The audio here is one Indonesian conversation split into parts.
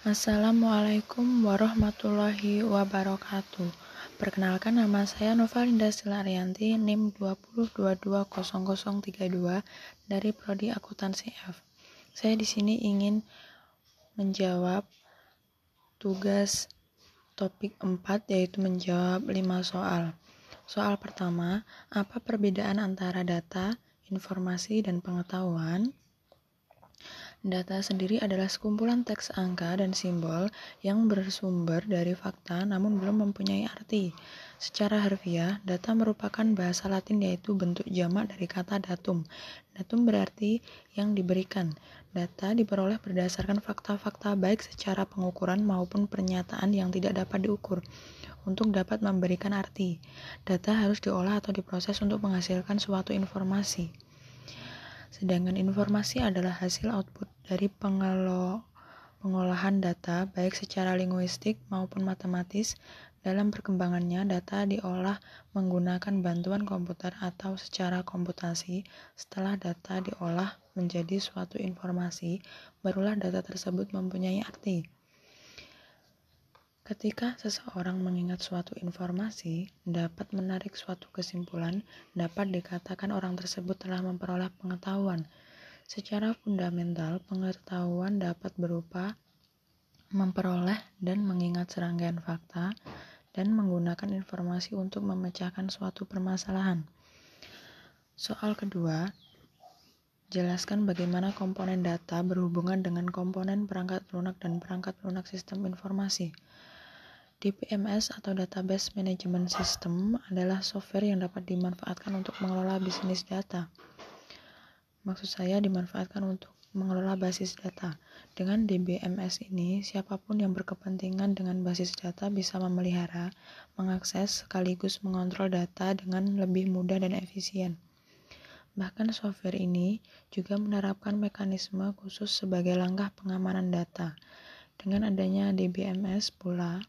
Assalamualaikum warahmatullahi wabarakatuh. Perkenalkan nama saya Novalinda Silarianti, NIM 202200032 dari Prodi Akuntansi F. Saya di sini ingin menjawab tugas topik 4 yaitu menjawab 5 soal. Soal pertama, apa perbedaan antara data, informasi, dan pengetahuan? Data sendiri adalah sekumpulan teks angka dan simbol yang bersumber dari fakta namun belum mempunyai arti. Secara harfiah, data merupakan bahasa Latin yaitu bentuk jamak dari kata datum. Datum berarti yang diberikan. Data diperoleh berdasarkan fakta-fakta baik secara pengukuran maupun pernyataan yang tidak dapat diukur. Untuk dapat memberikan arti, data harus diolah atau diproses untuk menghasilkan suatu informasi. Sedangkan informasi adalah hasil output dari pengolahan data baik secara linguistik maupun matematis. Dalam perkembangannya, data diolah menggunakan bantuan komputer atau secara komputasi. Setelah data diolah menjadi suatu informasi, barulah data tersebut mempunyai arti. Ketika seseorang mengingat suatu informasi, dapat menarik suatu kesimpulan, dapat dikatakan orang tersebut telah memperoleh pengetahuan. Secara fundamental, pengetahuan dapat berupa memperoleh dan mengingat serangkaian fakta dan menggunakan informasi untuk memecahkan suatu permasalahan. Soal kedua, jelaskan bagaimana komponen data berhubungan dengan komponen perangkat lunak dan perangkat lunak sistem informasi. DBMS atau Database Management System adalah software yang dapat dimanfaatkan untuk mengelola bisnis data. Maksud saya dimanfaatkan untuk mengelola basis data. Dengan DBMS ini, siapa pun yang berkepentingan dengan basis data bisa memelihara, mengakses, sekaligus mengontrol data dengan lebih mudah dan efisien. Bahkan software ini juga menerapkan mekanisme khusus sebagai langkah pengamanan data. Dengan adanya DBMS pula,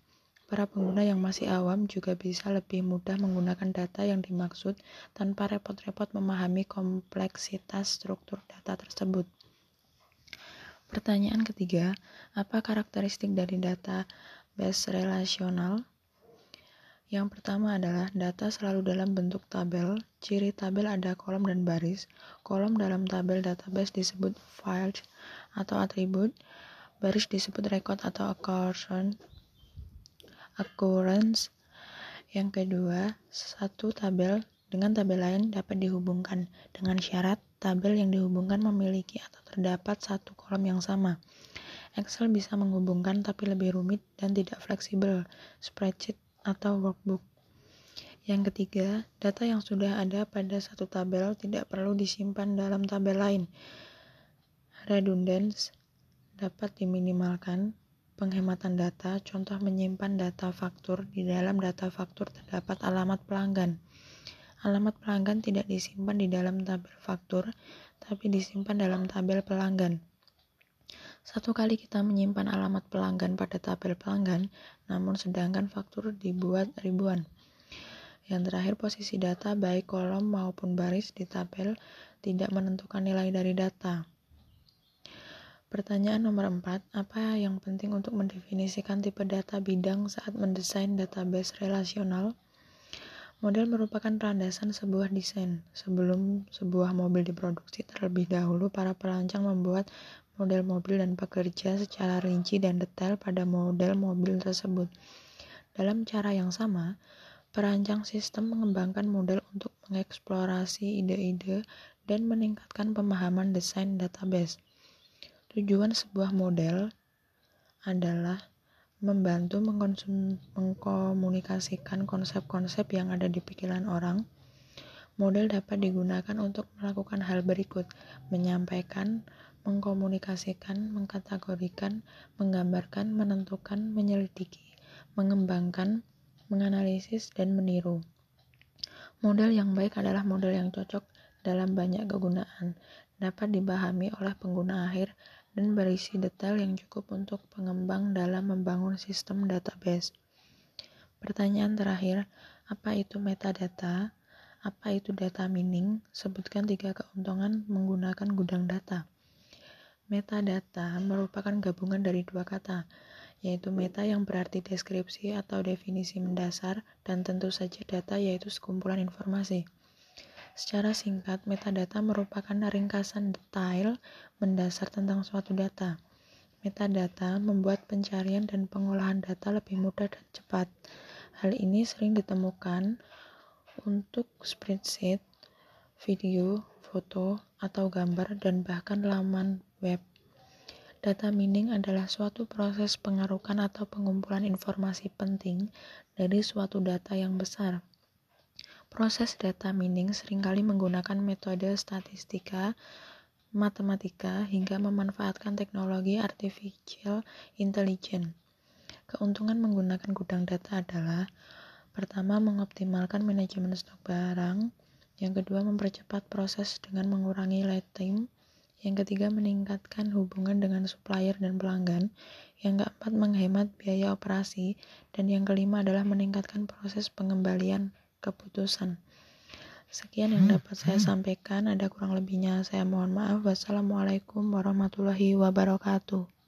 Para pengguna yang masih awam juga bisa lebih mudah menggunakan data yang dimaksud tanpa repot-repot memahami kompleksitas struktur data tersebut. Pertanyaan ketiga, apa karakteristik dari data base relasional? Yang pertama adalah data selalu dalam bentuk tabel. Ciri tabel ada kolom dan baris. Kolom dalam tabel database disebut file atau atribut. Baris disebut record atau account occurrence. Yang kedua, satu tabel dengan tabel lain dapat dihubungkan dengan syarat tabel yang dihubungkan memiliki atau terdapat satu kolom yang sama. Excel bisa menghubungkan tapi lebih rumit dan tidak fleksibel, spreadsheet atau workbook. Yang ketiga, data yang sudah ada pada satu tabel tidak perlu disimpan dalam tabel lain. Redundance dapat diminimalkan penghematan data, contoh menyimpan data faktur, di dalam data faktur terdapat alamat pelanggan. Alamat pelanggan tidak disimpan di dalam tabel faktur, tapi disimpan dalam tabel pelanggan. Satu kali kita menyimpan alamat pelanggan pada tabel pelanggan, namun sedangkan faktur dibuat ribuan. Yang terakhir, posisi data baik kolom maupun baris di tabel tidak menentukan nilai dari data. Pertanyaan nomor 4, apa yang penting untuk mendefinisikan tipe data bidang saat mendesain database relasional? Model merupakan landasan sebuah desain. Sebelum sebuah mobil diproduksi terlebih dahulu, para perancang membuat model mobil dan bekerja secara rinci dan detail pada model mobil tersebut. Dalam cara yang sama, perancang sistem mengembangkan model untuk mengeksplorasi ide-ide dan meningkatkan pemahaman desain database. Tujuan sebuah model adalah membantu mengkomunikasikan konsep-konsep yang ada di pikiran orang. Model dapat digunakan untuk melakukan hal berikut: menyampaikan, mengkomunikasikan, mengkategorikan, menggambarkan, menentukan, menyelidiki, mengembangkan, menganalisis, dan meniru. Model yang baik adalah model yang cocok dalam banyak kegunaan, dapat dipahami oleh pengguna akhir, dan berisi detail yang cukup untuk pengembang dalam membangun sistem database. Pertanyaan terakhir, apa itu metadata? Apa itu data mining? Sebutkan tiga keuntungan menggunakan gudang data. Metadata merupakan gabungan dari dua kata, yaitu meta yang berarti deskripsi atau definisi mendasar, dan tentu saja data yaitu sekumpulan informasi. Secara singkat, metadata merupakan ringkasan detail mendasar tentang suatu data. Metadata membuat pencarian dan pengolahan data lebih mudah dan cepat. Hal ini sering ditemukan untuk spreadsheet, video, foto, atau gambar, dan bahkan laman web. Data mining adalah suatu proses pengarukan atau pengumpulan informasi penting dari suatu data yang besar. Proses data mining sering kali menggunakan metode statistika, matematika, hingga memanfaatkan teknologi artificial intelligence. Keuntungan menggunakan gudang data adalah pertama, mengoptimalkan manajemen stok barang, yang kedua, mempercepat proses dengan mengurangi lead time, yang ketiga, meningkatkan hubungan dengan supplier dan pelanggan, yang keempat, menghemat biaya operasi, dan yang kelima adalah meningkatkan proses pengembalian keputusan. Sekian yang dapat saya sampaikan, ada kurang lebihnya saya mohon maaf. Wassalamualaikum warahmatullahi wabarakatuh.